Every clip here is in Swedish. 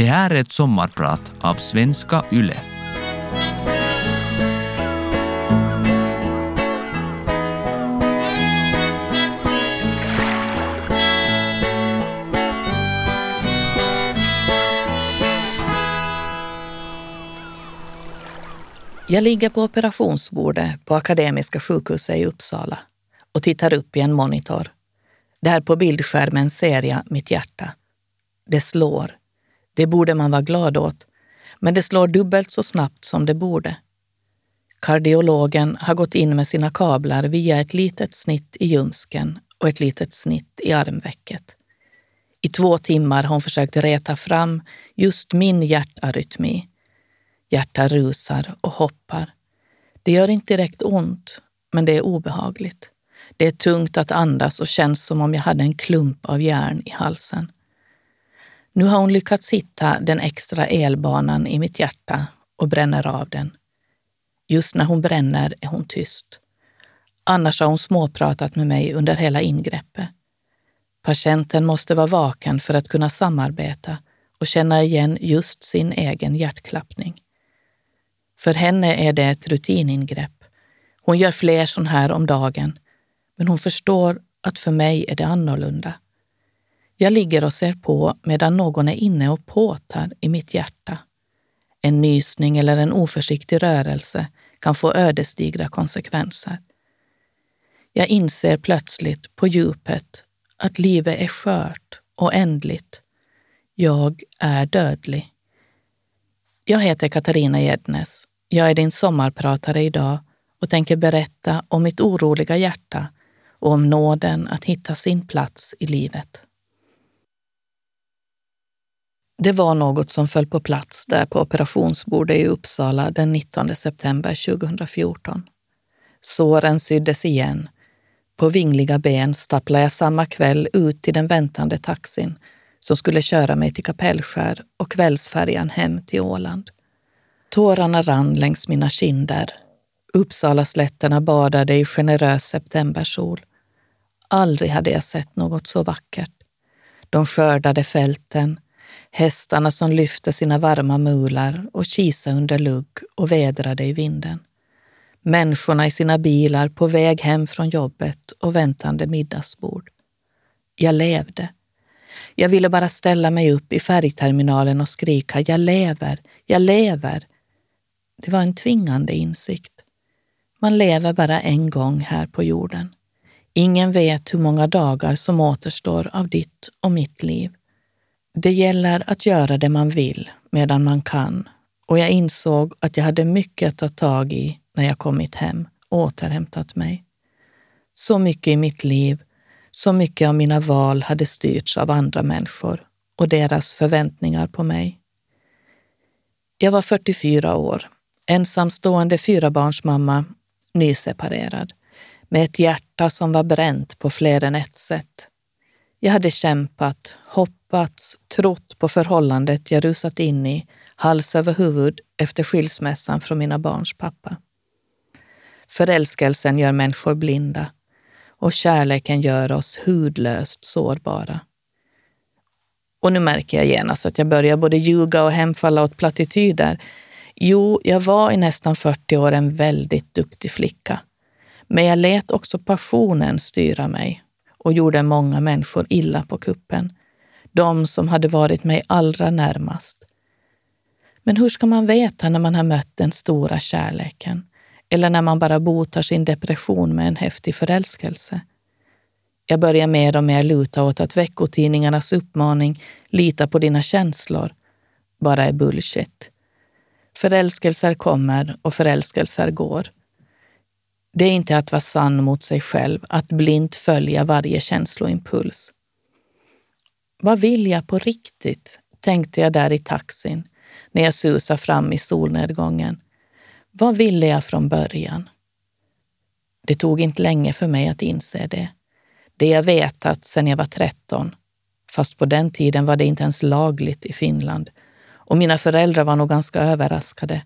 Det här är ett sommarprat av Svenska Yle. Jag ligger på operationsbordet på Akademiska sjukhuset i Uppsala och tittar upp i en monitor. Där på bildskärmen ser jag mitt hjärta. Det slår. Det borde man vara glad åt, men det slår dubbelt så snabbt som det borde. Kardiologen har gått in med sina kablar via ett litet snitt i ljumsken och ett litet snitt i armvecket. I två timmar har hon försökt reta fram just min hjärtarytmi. Hjärtat rusar och hoppar. Det gör inte direkt ont, men det är obehagligt. Det är tungt att andas och känns som om jag hade en klump av järn i halsen. Nu har hon lyckats hitta den extra elbanan i mitt hjärta och bränner av den. Just när hon bränner är hon tyst. Annars har hon småpratat med mig under hela ingreppet. Patienten måste vara vaken för att kunna samarbeta och känna igen just sin egen hjärtklappning. För henne är det ett rutiningrepp. Hon gör fler sådana här om dagen, men hon förstår att för mig är det annorlunda. Jag ligger och ser på medan någon är inne och påtar i mitt hjärta. En nysning eller en oförsiktig rörelse kan få ödesdigra konsekvenser. Jag inser plötsligt på djupet att livet är skört och ändligt. Jag är dödlig. Jag heter Katarina Gärdnes. Jag är din sommarpratare idag och tänker berätta om mitt oroliga hjärta och om nåden att hitta sin plats i livet. Det var något som föll på plats där på operationsbordet i Uppsala den 19 september 2014. Såren syddes igen. På vingliga ben stapplade jag samma kväll ut till den väntande taxin som skulle köra mig till Kapellskär och kvällsfärjan hem till Åland. Tårarna rann längs mina kinder. Uppsalaslätterna badade i generös septembersol. Aldrig hade jag sett något så vackert. De skördade fälten, hästarna som lyfte sina varma mular och kisa under lugg och vädrade i vinden. Människorna i sina bilar på väg hem från jobbet och väntande middagsbord. Jag levde. Jag ville bara ställa mig upp i färgterminalen och skrika jag lever, jag lever. Det var en tvingande insikt. Man lever bara en gång här på jorden. Ingen vet hur många dagar som återstår av ditt och mitt liv. Det gäller att göra det man vill medan man kan och jag insåg att jag hade mycket att ta tag i när jag kommit hem och återhämtat mig. Så mycket i mitt liv, så mycket av mina val hade styrts av andra människor och deras förväntningar på mig. Jag var 44 år, ensamstående fyrabarnsmamma, nyseparerad, med ett hjärta som var bränt på fler än ett sätt. Jag hade kämpat, hoppats, trott på förhållandet jag rusat in i, hals över huvud, efter skilsmässan från mina barns pappa. Förälskelsen gör människor blinda och kärleken gör oss hudlöst sårbara. Och nu märker jag genast att jag börjar både ljuga och hemfalla åt plattityder. Jo, jag var i nästan 40 år en väldigt duktig flicka. Men jag lät också passionen styra mig och gjorde många människor illa på kuppen. De som hade varit mig allra närmast. Men hur ska man veta när man har mött den stora kärleken? Eller när man bara botar sin depression med en häftig förälskelse? Jag börjar mer och mer luta åt att veckotidningarnas uppmaning “lita på dina känslor” bara är bullshit. Förälskelser kommer och förälskelser går. Det är inte att vara sann mot sig själv, att blint följa varje känsloimpuls. Vad vill jag på riktigt? tänkte jag där i taxin när jag susade fram i solnedgången. Vad ville jag från början? Det tog inte länge för mig att inse det. Det jag vetat sedan jag var 13, fast på den tiden var det inte ens lagligt i Finland och mina föräldrar var nog ganska överraskade.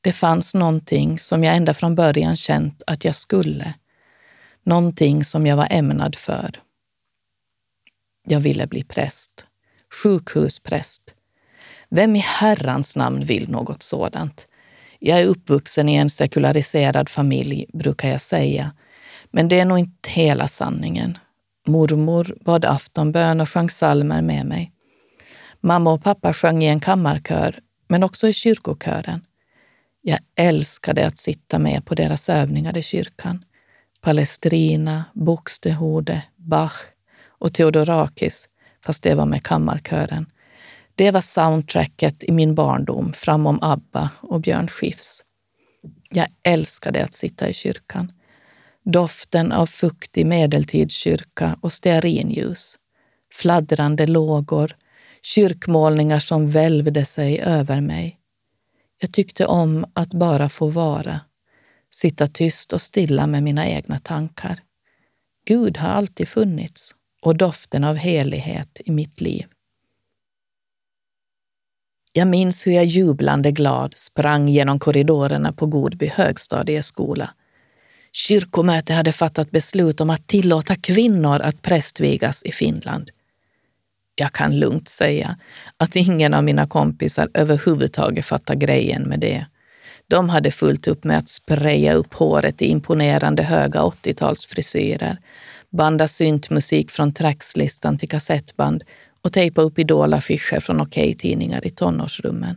Det fanns någonting som jag ända från början känt att jag skulle. Någonting som jag var ämnad för. Jag ville bli präst. Sjukhuspräst. Vem i herrans namn vill något sådant? Jag är uppvuxen i en sekulariserad familj, brukar jag säga. Men det är nog inte hela sanningen. Mormor bad aftonbön och sjöng psalmer med mig. Mamma och pappa sjöng i en kammarkör, men också i kyrkokören. Jag älskade att sitta med på deras övningar i kyrkan. Palestrina, Buxtehude, Bach och Theodorakis, fast det var med kammarkören. Det var soundtracket i min barndom framom ABBA och Björn Skifs. Jag älskade att sitta i kyrkan. Doften av fuktig medeltidskyrka och stearinljus. Fladdrande lågor, kyrkmålningar som välvde sig över mig. Jag tyckte om att bara få vara, sitta tyst och stilla med mina egna tankar. Gud har alltid funnits och doften av helighet i mitt liv. Jag minns hur jag jublande glad sprang genom korridorerna på Godby högstadieskola. Kyrkomöte hade fattat beslut om att tillåta kvinnor att prästvigas i Finland. Jag kan lugnt säga att ingen av mina kompisar överhuvudtaget fattade grejen med det. De hade fullt upp med att spraya upp håret i imponerande höga 80-talsfrisyrer, banda syntmusik från trackslistan till kassettband och tejpa upp idolaffischer från Okej-tidningar i tonårsrummen.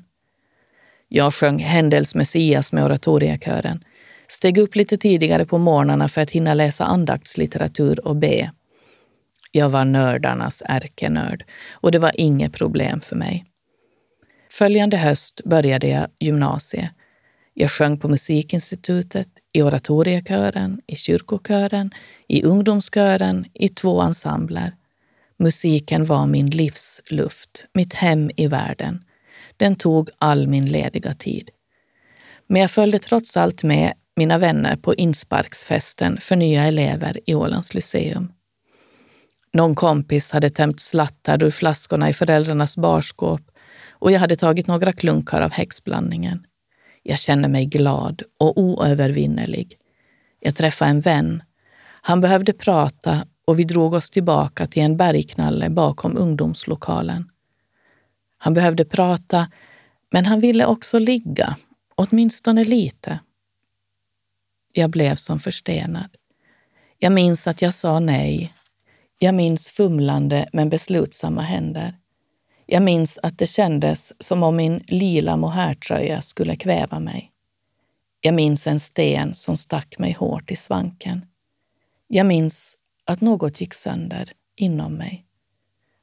Jag sjöng Händels Messias med oratoriekören, steg upp lite tidigare på morgnarna för att hinna läsa andaktslitteratur och be. Jag var nördarnas ärkenörd och det var inget problem för mig. Följande höst började jag gymnasiet. Jag sjöng på Musikinstitutet, i oratoriekören, i kyrkokören, i ungdomskören, i två ensembler. Musiken var min livsluft, mitt hem i världen. Den tog all min lediga tid. Men jag följde trots allt med mina vänner på insparksfesten för nya elever i Ålands Lyceum. Någon kompis hade tömt slattar ur flaskorna i föräldrarnas barskåp och jag hade tagit några klunkar av häxblandningen. Jag kände mig glad och oövervinnerlig. Jag träffade en vän. Han behövde prata och vi drog oss tillbaka till en bergknalle bakom ungdomslokalen. Han behövde prata, men han ville också ligga, åtminstone lite. Jag blev som förstenad. Jag minns att jag sa nej. Jag minns fumlande men beslutsamma händer. Jag minns att det kändes som om min lila mohairtröja skulle kväva mig. Jag minns en sten som stack mig hårt i svanken. Jag minns att något gick sönder inom mig.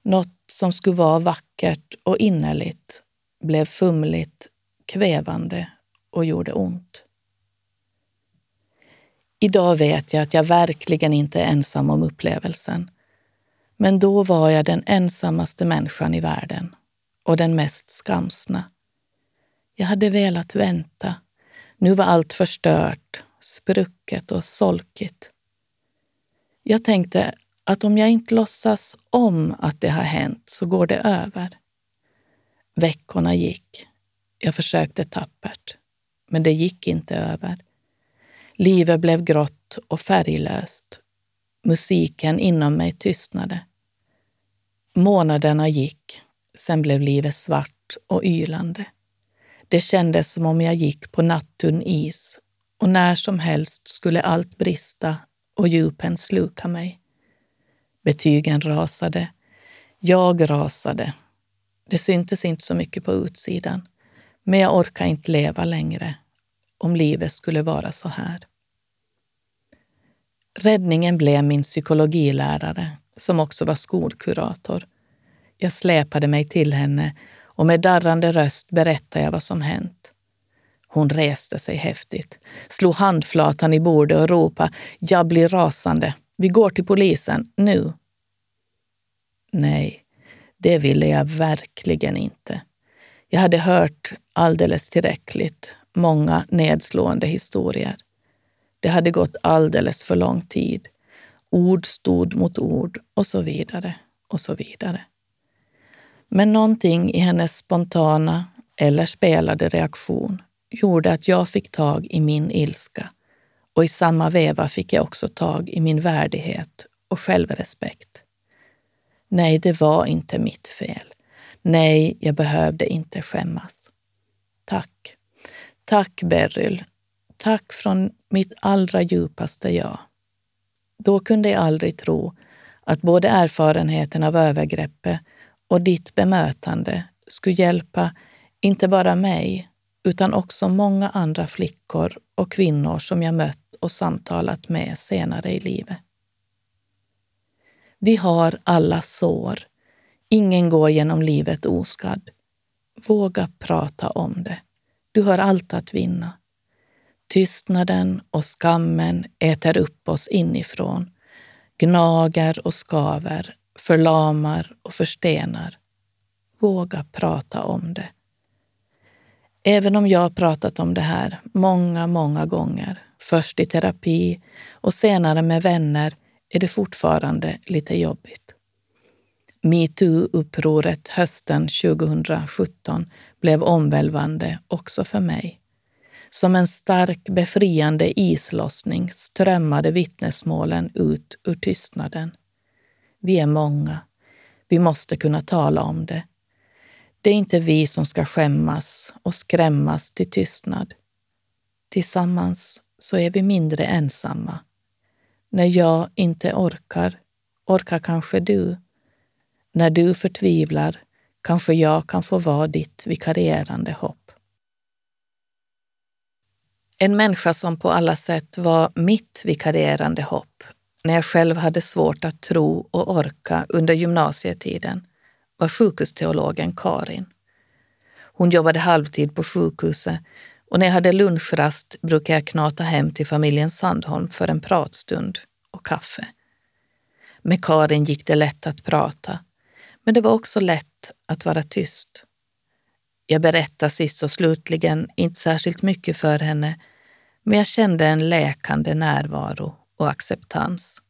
Något som skulle vara vackert och innerligt blev fumligt, kvävande och gjorde ont. Idag vet jag att jag verkligen inte är ensam om upplevelsen. Men då var jag den ensammaste människan i världen och den mest skamsna. Jag hade velat vänta. Nu var allt förstört, sprucket och solkigt. Jag tänkte att om jag inte låtsas om att det har hänt så går det över. Veckorna gick. Jag försökte tappert, men det gick inte över. Livet blev grått och färglöst. Musiken inom mig tystnade. Månaderna gick, sen blev livet svart och ylande. Det kändes som om jag gick på nattunn is och när som helst skulle allt brista och djupen sluka mig. Betygen rasade. Jag rasade. Det syntes inte så mycket på utsidan, men jag orkade inte leva längre om livet skulle vara så här. Räddningen blev min psykologilärare som också var skolkurator. Jag släpade mig till henne och med darrande röst berättade jag vad som hänt. Hon reste sig häftigt, slog handflatan i bordet och ropade “Jag blir rasande. Vi går till polisen, nu!” Nej, det ville jag verkligen inte. Jag hade hört alldeles tillräckligt många nedslående historier. Det hade gått alldeles för lång tid. Ord stod mot ord och så vidare och så vidare. Men någonting i hennes spontana eller spelade reaktion gjorde att jag fick tag i min ilska och i samma veva fick jag också tag i min värdighet och självrespekt. Nej, det var inte mitt fel. Nej, jag behövde inte skämmas. Tack. Tack, Beryl. Tack från mitt allra djupaste jag. Då kunde jag aldrig tro att både erfarenheten av övergreppet och ditt bemötande skulle hjälpa inte bara mig, utan också många andra flickor och kvinnor som jag mött och samtalat med senare i livet. Vi har alla sår. Ingen går genom livet oskadd. Våga prata om det. Du har allt att vinna. Tystnaden och skammen äter upp oss inifrån, gnager och skaver, förlamar och förstenar. Våga prata om det. Även om jag pratat om det här många, många gånger, först i terapi och senare med vänner, är det fortfarande lite jobbigt. Metoo-upproret hösten 2017 blev omvälvande också för mig. Som en stark befriande islossning strömmade vittnesmålen ut ur tystnaden. Vi är många. Vi måste kunna tala om det. Det är inte vi som ska skämmas och skrämmas till tystnad. Tillsammans så är vi mindre ensamma. När jag inte orkar, orkar kanske du. När du förtvivlar kanske jag kan få vara ditt vikarierande hopp. En människa som på alla sätt var mitt vikarierande hopp när jag själv hade svårt att tro och orka under gymnasietiden var sjukhusteologen Karin. Hon jobbade halvtid på sjukhuset och när jag hade lunchrast brukade jag knata hem till familjen Sandholm för en pratstund och kaffe. Med Karin gick det lätt att prata, men det var också lätt att vara tyst. Jag berättade sist och slutligen inte särskilt mycket för henne, men jag kände en läkande närvaro och acceptans.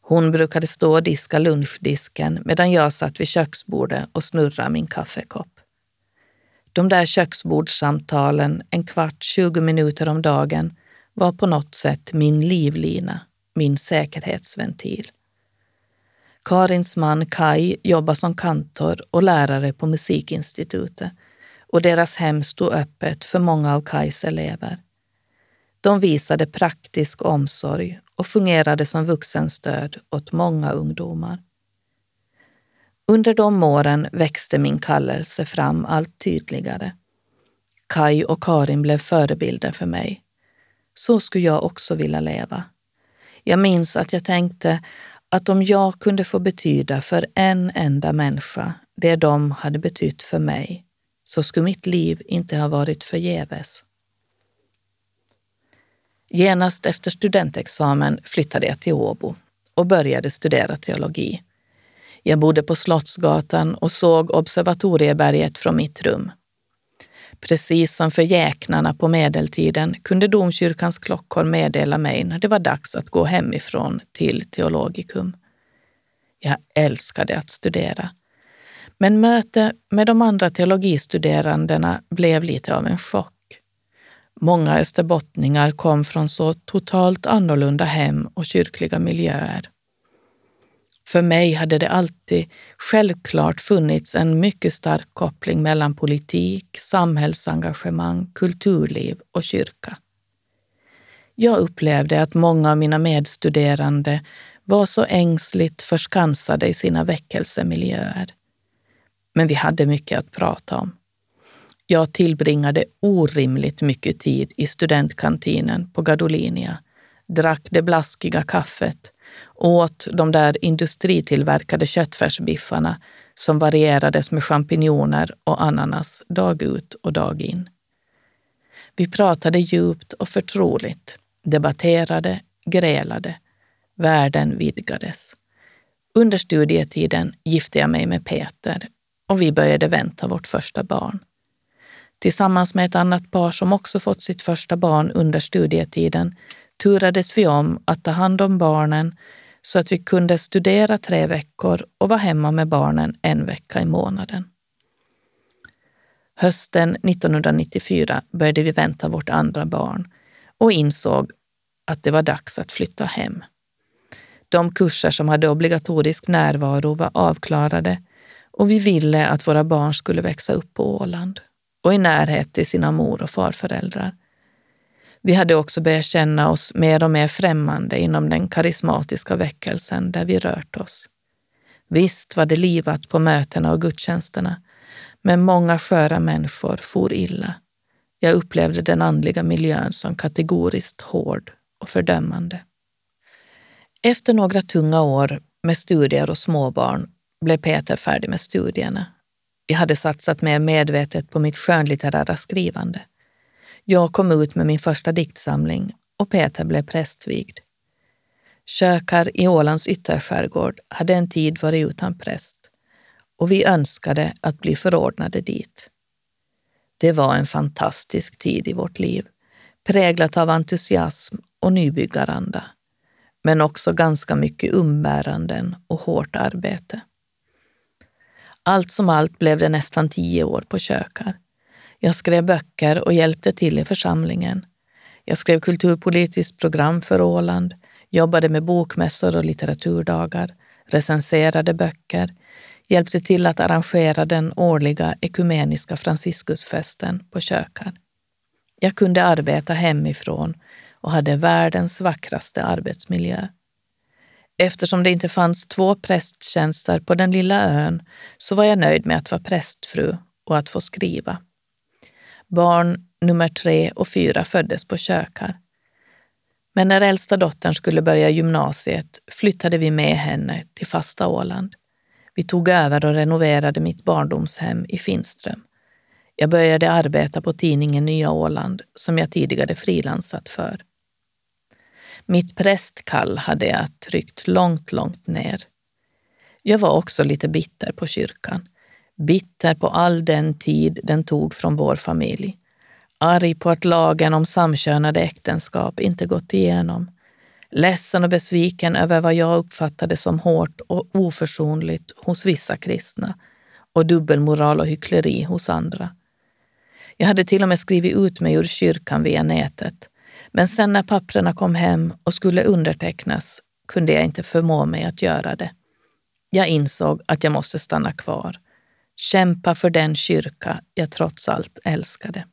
Hon brukade stå och diska lunchdisken medan jag satt vid köksbordet och snurrade min kaffekopp. De där köksbordssamtalen en kvart, 20 minuter om dagen var på något sätt min livlina, min säkerhetsventil. Karins man Kai jobbar som kantor och lärare på Musikinstitutet och deras hem stod öppet för många av Kais elever. De visade praktisk omsorg och fungerade som vuxenstöd åt många ungdomar. Under de åren växte min kallelse fram allt tydligare. Kai och Karin blev förebilder för mig. Så skulle jag också vilja leva. Jag minns att jag tänkte att om jag kunde få betyda för en enda människa det de hade betytt för mig, så skulle mitt liv inte ha varit förgäves. Genast efter studentexamen flyttade jag till Åbo och började studera teologi. Jag bodde på Slottsgatan och såg Observatorieberget från mitt rum. Precis som för jäknarna på medeltiden kunde domkyrkans klockor meddela mig när det var dags att gå hemifrån till Teologikum. Jag älskade att studera. Men möte med de andra teologistuderandena blev lite av en chock. Många österbottningar kom från så totalt annorlunda hem och kyrkliga miljöer. För mig hade det alltid självklart funnits en mycket stark koppling mellan politik, samhällsengagemang, kulturliv och kyrka. Jag upplevde att många av mina medstuderande var så ängsligt förskansade i sina väckelsemiljöer. Men vi hade mycket att prata om. Jag tillbringade orimligt mycket tid i studentkantinen på Gadolinia, drack det blaskiga kaffet, åt de där industritillverkade köttfärsbiffarna som varierades med champinjoner och ananas dag ut och dag in. Vi pratade djupt och förtroligt, debatterade, grälade. Världen vidgades. Under studietiden gifte jag mig med Peter och vi började vänta vårt första barn. Tillsammans med ett annat par som också fått sitt första barn under studietiden turades vi om att ta hand om barnen så att vi kunde studera tre veckor och vara hemma med barnen en vecka i månaden. Hösten 1994 började vi vänta vårt andra barn och insåg att det var dags att flytta hem. De kurser som hade obligatorisk närvaro var avklarade och vi ville att våra barn skulle växa upp på Åland och i närhet till sina mor och farföräldrar. Vi hade också börjat känna oss mer och mer främmande inom den karismatiska väckelsen där vi rört oss. Visst var det livat på mötena och gudstjänsterna, men många sköra människor for illa. Jag upplevde den andliga miljön som kategoriskt hård och fördömande. Efter några tunga år med studier och småbarn blev Peter färdig med studierna. Jag hade satsat mer medvetet på mitt skönlitterära skrivande. Jag kom ut med min första diktsamling och Peter blev prästvigd. Kökar i Ålands ytterskärgård hade en tid varit utan präst och vi önskade att bli förordnade dit. Det var en fantastisk tid i vårt liv, präglat av entusiasm och nybyggaranda, men också ganska mycket umbäranden och hårt arbete. Allt som allt blev det nästan tio år på Kökar. Jag skrev böcker och hjälpte till i församlingen. Jag skrev kulturpolitiskt program för Åland, jobbade med bokmässor och litteraturdagar, recenserade böcker, hjälpte till att arrangera den årliga ekumeniska franciscusfesten på Kökar. Jag kunde arbeta hemifrån och hade världens vackraste arbetsmiljö. Eftersom det inte fanns två prästtjänster på den lilla ön så var jag nöjd med att vara prästfru och att få skriva. Barn nummer tre och fyra föddes på Kökar. Men när äldsta dottern skulle börja gymnasiet flyttade vi med henne till fasta Åland. Vi tog över och renoverade mitt barndomshem i Finström. Jag började arbeta på tidningen Nya Åland som jag tidigare frilansat för. Mitt prästkall hade jag tryckt långt, långt ner. Jag var också lite bitter på kyrkan. Bitter på all den tid den tog från vår familj. Arg på att lagen om samkönade äktenskap inte gått igenom. Ledsen och besviken över vad jag uppfattade som hårt och oförsonligt hos vissa kristna och dubbelmoral och hyckleri hos andra. Jag hade till och med skrivit ut mig ur kyrkan via nätet men sen när papprena kom hem och skulle undertecknas kunde jag inte förmå mig att göra det. Jag insåg att jag måste stanna kvar, kämpa för den kyrka jag trots allt älskade.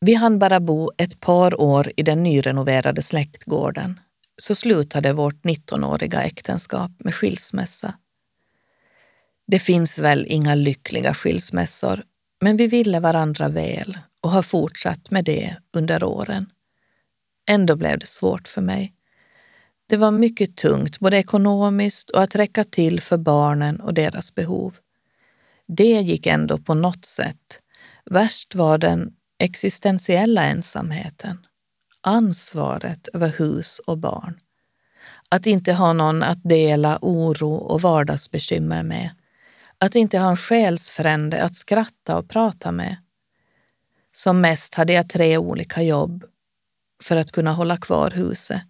Vi hann bara bo ett par år i den nyrenoverade släktgården, så slutade vårt 19-åriga äktenskap med skilsmässa. Det finns väl inga lyckliga skilsmässor, men vi ville varandra väl och har fortsatt med det under åren. Ändå blev det svårt för mig. Det var mycket tungt, både ekonomiskt och att räcka till för barnen och deras behov. Det gick ändå på något sätt. Värst var den existentiella ensamheten, ansvaret över hus och barn. Att inte ha någon att dela oro och vardagsbekymmer med. Att inte ha en själsfrände att skratta och prata med. Som mest hade jag tre olika jobb för att kunna hålla kvar huset.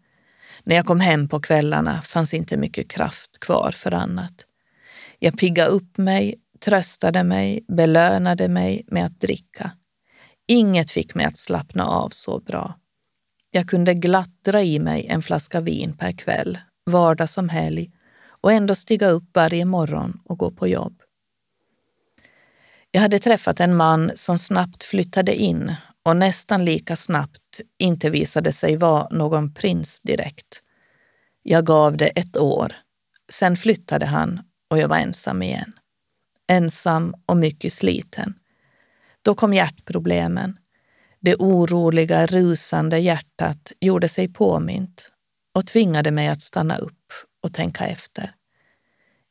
När jag kom hem på kvällarna fanns inte mycket kraft kvar för annat. Jag piggade upp mig, tröstade mig, belönade mig med att dricka. Inget fick mig att slappna av så bra. Jag kunde glatt dra i mig en flaska vin per kväll, vardag som helg och ändå stiga upp varje morgon och gå på jobb. Jag hade träffat en man som snabbt flyttade in och nästan lika snabbt inte visade sig vara någon prins direkt. Jag gav det ett år. Sen flyttade han och jag var ensam igen. Ensam och mycket sliten. Då kom hjärtproblemen. Det oroliga, rusande hjärtat gjorde sig påmint och tvingade mig att stanna upp och tänka efter.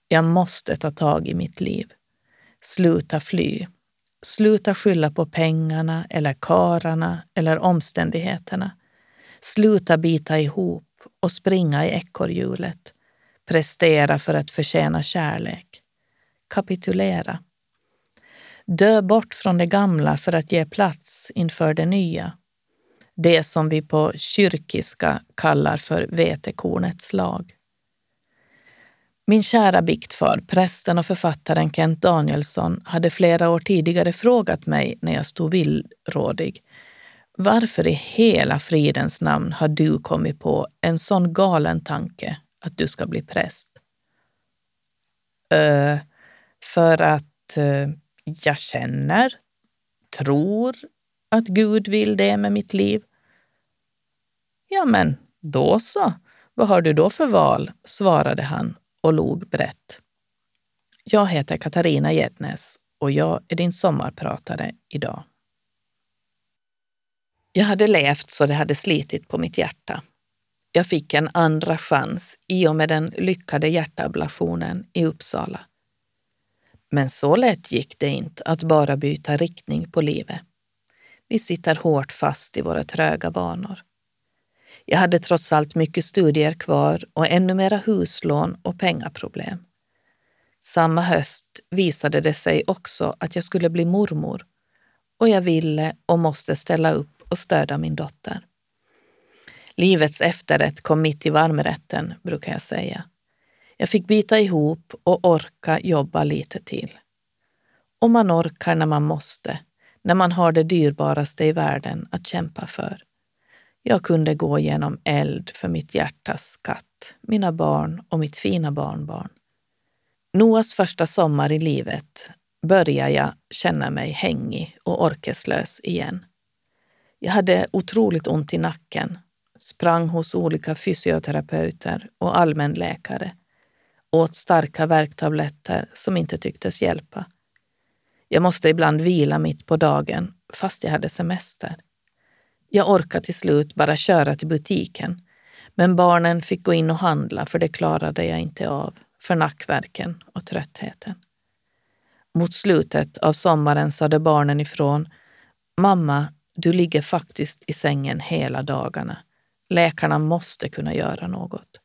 Jag måste ta tag i mitt liv. Sluta fly. Sluta skylla på pengarna eller kararna eller omständigheterna. Sluta bita ihop och springa i ekorrhjulet. Prestera för att förtjäna kärlek. Kapitulera. Dö bort från det gamla för att ge plats inför det nya. Det som vi på kyrkiska kallar för vetekornets lag. Min kära biktfar, prästen och författaren Kent Danielsson, hade flera år tidigare frågat mig när jag stod villrådig. Varför i hela fridens namn har du kommit på en sån galen tanke att du ska bli präst? Uh, för att uh, jag känner, tror att Gud vill det med mitt liv. Ja, men då så. Vad har du då för val? svarade han och log brett. Jag heter Katarina Gednes och jag är din sommarpratare idag. Jag hade levt så det hade slitit på mitt hjärta. Jag fick en andra chans i och med den lyckade hjärtablationen i Uppsala. Men så lätt gick det inte att bara byta riktning på livet. Vi sitter hårt fast i våra tröga vanor. Jag hade trots allt mycket studier kvar och ännu mera huslån och pengaproblem. Samma höst visade det sig också att jag skulle bli mormor och jag ville och måste ställa upp och stödja min dotter. Livets efterrätt kom mitt i varmrätten, brukar jag säga. Jag fick bita ihop och orka jobba lite till. Och man orkar när man måste, när man har det dyrbaraste i världen att kämpa för. Jag kunde gå genom eld för mitt hjärtas skatt, mina barn och mitt fina barnbarn. Noas första sommar i livet började jag känna mig hängig och orkeslös igen. Jag hade otroligt ont i nacken, sprang hos olika fysioterapeuter och allmänläkare, åt starka värktabletter som inte tycktes hjälpa. Jag måste ibland vila mitt på dagen fast jag hade semester. Jag orkade till slut bara köra till butiken, men barnen fick gå in och handla för det klarade jag inte av, för nackverken och tröttheten. Mot slutet av sommaren sade barnen ifrån Mamma, du ligger faktiskt i sängen hela dagarna. Läkarna måste kunna göra något.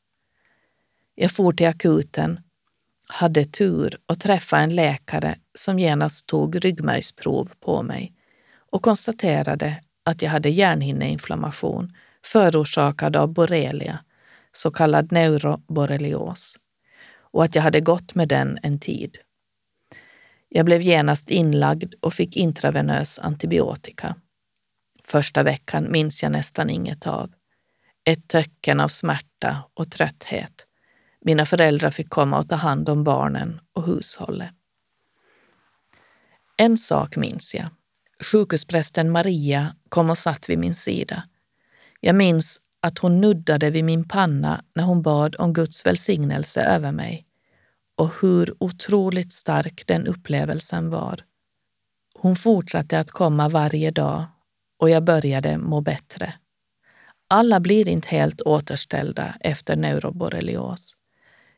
Jag for till akuten, hade tur och träffade en läkare som genast tog ryggmärgsprov på mig och konstaterade att jag hade hjärnhinneinflammation förorsakad av borrelia, så kallad neuroborrelios, och att jag hade gått med den en tid. Jag blev genast inlagd och fick intravenös antibiotika. Första veckan minns jag nästan inget av. Ett töcken av smärta och trötthet. Mina föräldrar fick komma och ta hand om barnen och hushållet. En sak minns jag. Sjukhusprästen Maria kom och satt vid min sida. Jag minns att hon nuddade vid min panna när hon bad om Guds välsignelse över mig och hur otroligt stark den upplevelsen var. Hon fortsatte att komma varje dag och jag började må bättre. Alla blir inte helt återställda efter neuroborrelios.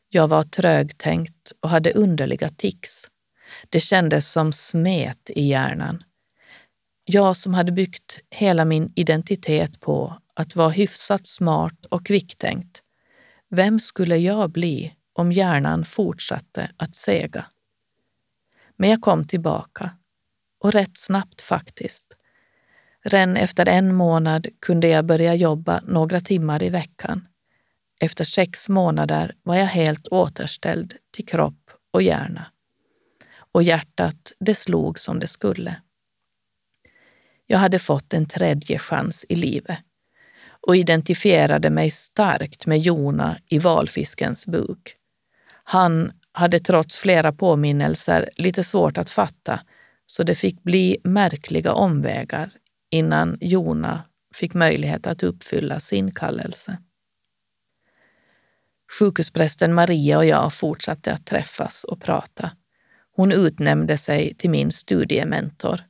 Jag var trögtänkt och hade underliga tics. Det kändes som smet i hjärnan. Jag som hade byggt hela min identitet på att vara hyfsat smart och kvicktänkt. Vem skulle jag bli om hjärnan fortsatte att sega? Men jag kom tillbaka. Och rätt snabbt faktiskt. Redan efter en månad kunde jag börja jobba några timmar i veckan. Efter sex månader var jag helt återställd till kropp och hjärna. Och hjärtat, det slog som det skulle. Jag hade fått en tredje chans i livet och identifierade mig starkt med Jona i valfiskens buk. Han hade trots flera påminnelser lite svårt att fatta, så det fick bli märkliga omvägar innan Jona fick möjlighet att uppfylla sin kallelse. Sjukhusprästen Maria och jag fortsatte att träffas och prata. Hon utnämnde sig till min studiementor.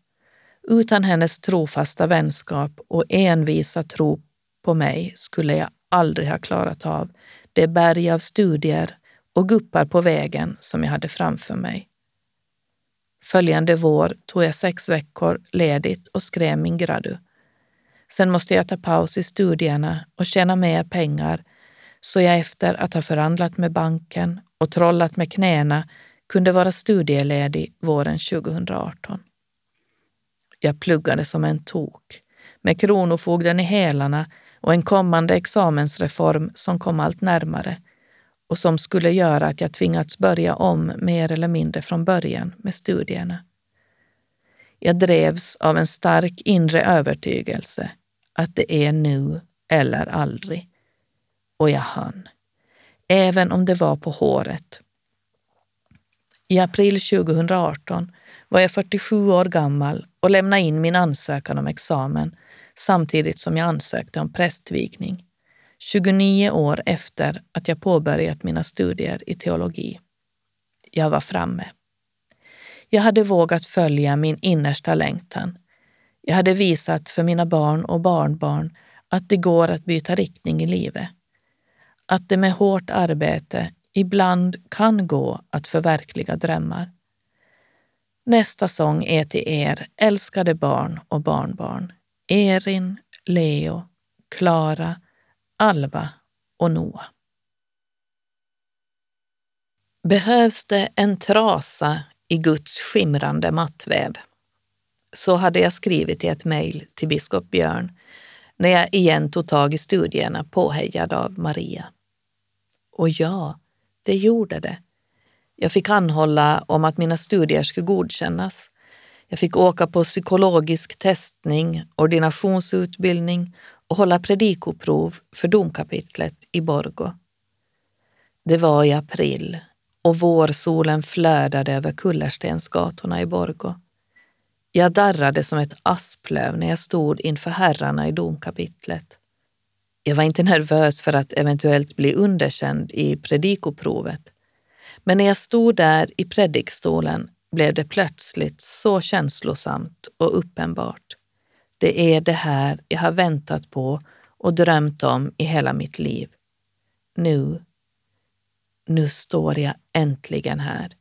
Utan hennes trofasta vänskap och envisa tro på mig skulle jag aldrig ha klarat av det berg av studier och guppar på vägen som jag hade framför mig. Följande vår tog jag sex veckor ledigt och skrev min gradu. Sen måste jag ta paus i studierna och tjäna mer pengar så jag efter att ha förhandlat med banken och trollat med knäna kunde vara studieledig våren 2018. Jag pluggade som en tok, med kronofogden i hälarna och en kommande examensreform som kom allt närmare och som skulle göra att jag tvingats börja om mer eller mindre från början med studierna. Jag drevs av en stark inre övertygelse att det är nu eller aldrig. Och jag hann. Även om det var på håret. I april 2018 var jag 47 år gammal och lämnade in min ansökan om examen samtidigt som jag ansökte om prästvigning. 29 år efter att jag påbörjat mina studier i teologi. Jag var framme. Jag hade vågat följa min innersta längtan. Jag hade visat för mina barn och barnbarn att det går att byta riktning i livet. Att det med hårt arbete ibland kan gå att förverkliga drömmar. Nästa sång är till er älskade barn och barnbarn. Erin, Leo, Klara, Alva och Noah. Behövs det en trasa i Guds skimrande mattväv? Så hade jag skrivit i ett mejl till biskop Björn när jag igen tog tag i studierna påhejad av Maria. Och ja, det gjorde det. Jag fick anhålla om att mina studier skulle godkännas. Jag fick åka på psykologisk testning, ordinationsutbildning och hålla predikoprov för domkapitlet i Borgo. Det var i april och vårsolen flödade över kullerstensgatorna i Borgo. Jag darrade som ett asplöv när jag stod inför herrarna i domkapitlet. Jag var inte nervös för att eventuellt bli underkänd i predikoprovet. Men när jag stod där i predikstolen blev det plötsligt så känslosamt och uppenbart. Det är det här jag har väntat på och drömt om i hela mitt liv. Nu, nu står jag äntligen här.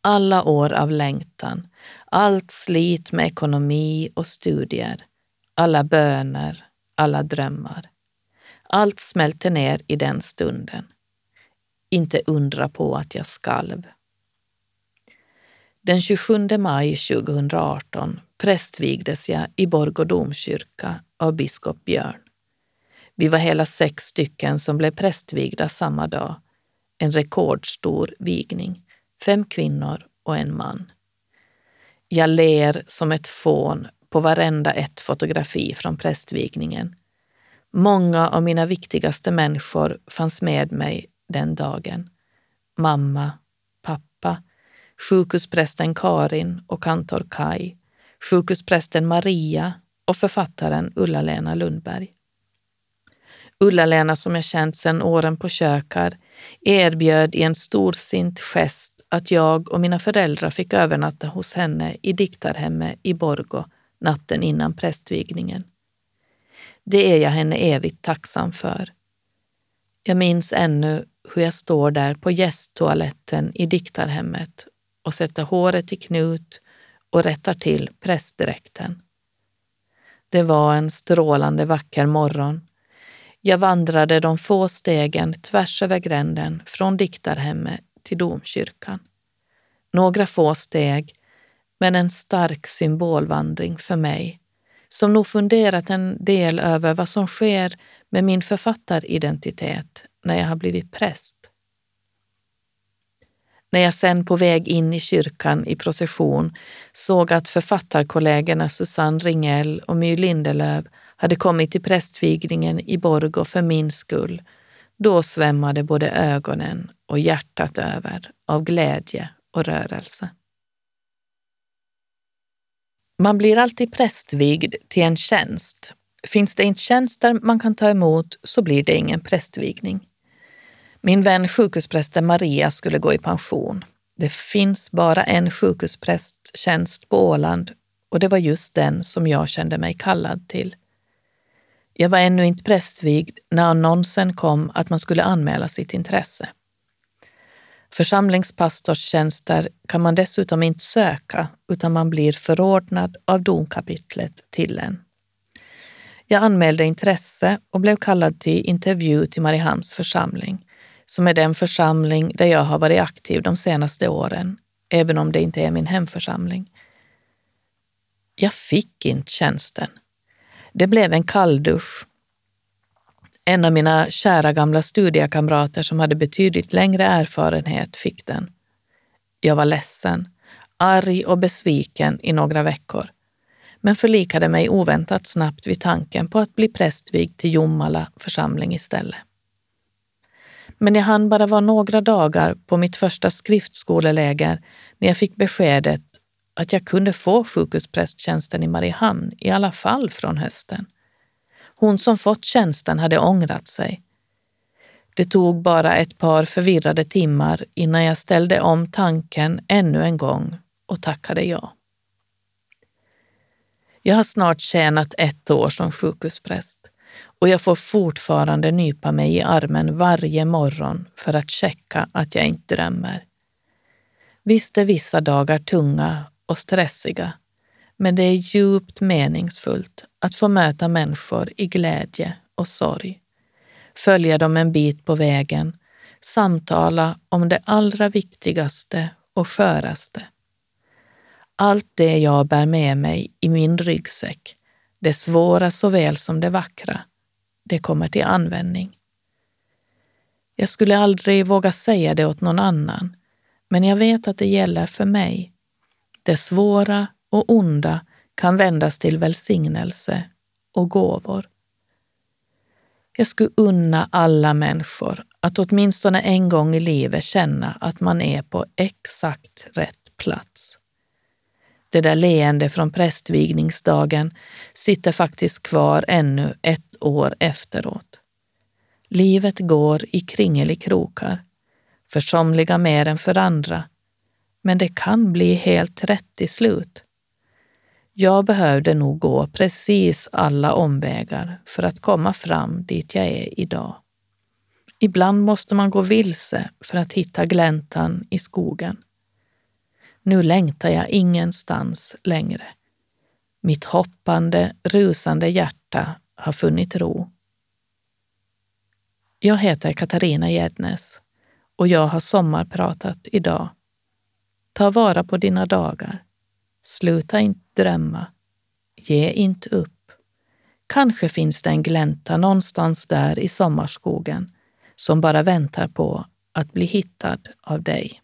Alla år av längtan, allt slit med ekonomi och studier, alla böner, alla drömmar. Allt smälte ner i den stunden. Inte undra på att jag skalv. Den 27 maj 2018 prästvigdes jag i Borgå domkyrka av biskop Björn. Vi var hela sex stycken som blev prästvigda samma dag. En rekordstor vigning. Fem kvinnor och en man. Jag ler som ett fån på varenda ett fotografi från prästvigningen. Många av mina viktigaste människor fanns med mig den dagen. Mamma, pappa, sjukhusprästen Karin och kantor Kai, sjukhusprästen Maria och författaren Ulla-Lena Lundberg. Ulla-Lena som jag känt sedan åren på kökar erbjöd i en storsint gest att jag och mina föräldrar fick övernatta hos henne i diktarhemmet i Borgo natten innan prästvigningen. Det är jag henne evigt tacksam för. Jag minns ännu hur jag står där på gästtoaletten i diktarhemmet och sätter håret i knut och rättar till prästdräkten. Det var en strålande vacker morgon. Jag vandrade de få stegen tvärs över gränden från diktarhemmet till domkyrkan. Några få steg, men en stark symbolvandring för mig som nog funderat en del över vad som sker med min författaridentitet när jag har blivit präst. När jag sen på väg in i kyrkan i procession såg att författarkollegorna Susanne Ringell och My Lindelöf hade kommit till prästvigningen i Borgå för min skull, då svämmade både ögonen och hjärtat över av glädje och rörelse. Man blir alltid prästvigd till en tjänst. Finns det inte tjänster man kan ta emot så blir det ingen prästvigning. Min vän sjukhusprästen Maria skulle gå i pension. Det finns bara en sjukhusprästtjänst på Åland och det var just den som jag kände mig kallad till. Jag var ännu inte prästvigd när annonsen kom att man skulle anmäla sitt intresse. Församlingspastorstjänster kan man dessutom inte söka utan man blir förordnad av domkapitlet till en. Jag anmälde intresse och blev kallad till intervju till Mariehamns församling, som är den församling där jag har varit aktiv de senaste åren, även om det inte är min hemförsamling. Jag fick inte tjänsten. Det blev en kalldusch en av mina kära gamla studiekamrater som hade betydligt längre erfarenhet fick den. Jag var ledsen, arg och besviken i några veckor, men förlikade mig oväntat snabbt vid tanken på att bli prästvigd till Jomala församling istället. Men jag hann bara vara några dagar på mitt första skriftskoleläger när jag fick beskedet att jag kunde få sjukhusprästtjänsten i Mariehamn i alla fall från hösten. Hon som fått tjänsten hade ångrat sig. Det tog bara ett par förvirrade timmar innan jag ställde om tanken ännu en gång och tackade ja. Jag har snart tjänat ett år som sjukhuspräst och jag får fortfarande nypa mig i armen varje morgon för att checka att jag inte drömmer. Visst är vissa dagar tunga och stressiga, men det är djupt meningsfullt att få möta människor i glädje och sorg, följa dem en bit på vägen, samtala om det allra viktigaste och sköraste. Allt det jag bär med mig i min ryggsäck, det svåra såväl som det vackra, det kommer till användning. Jag skulle aldrig våga säga det åt någon annan, men jag vet att det gäller för mig. Det svåra och onda kan vändas till välsignelse och gåvor. Jag skulle unna alla människor att åtminstone en gång i livet känna att man är på exakt rätt plats. Det där leende från prästvigningsdagen sitter faktiskt kvar ännu ett år efteråt. Livet går i kringelikrokar, för somliga mer än för andra, men det kan bli helt rätt till slut. Jag behövde nog gå precis alla omvägar för att komma fram dit jag är idag. Ibland måste man gå vilse för att hitta gläntan i skogen. Nu längtar jag ingenstans längre. Mitt hoppande, rusande hjärta har funnit ro. Jag heter Katarina Gärdnes och jag har sommarpratat idag. Ta vara på dina dagar. Sluta inte drömma. Ge inte upp. Kanske finns det en glänta någonstans där i sommarskogen som bara väntar på att bli hittad av dig.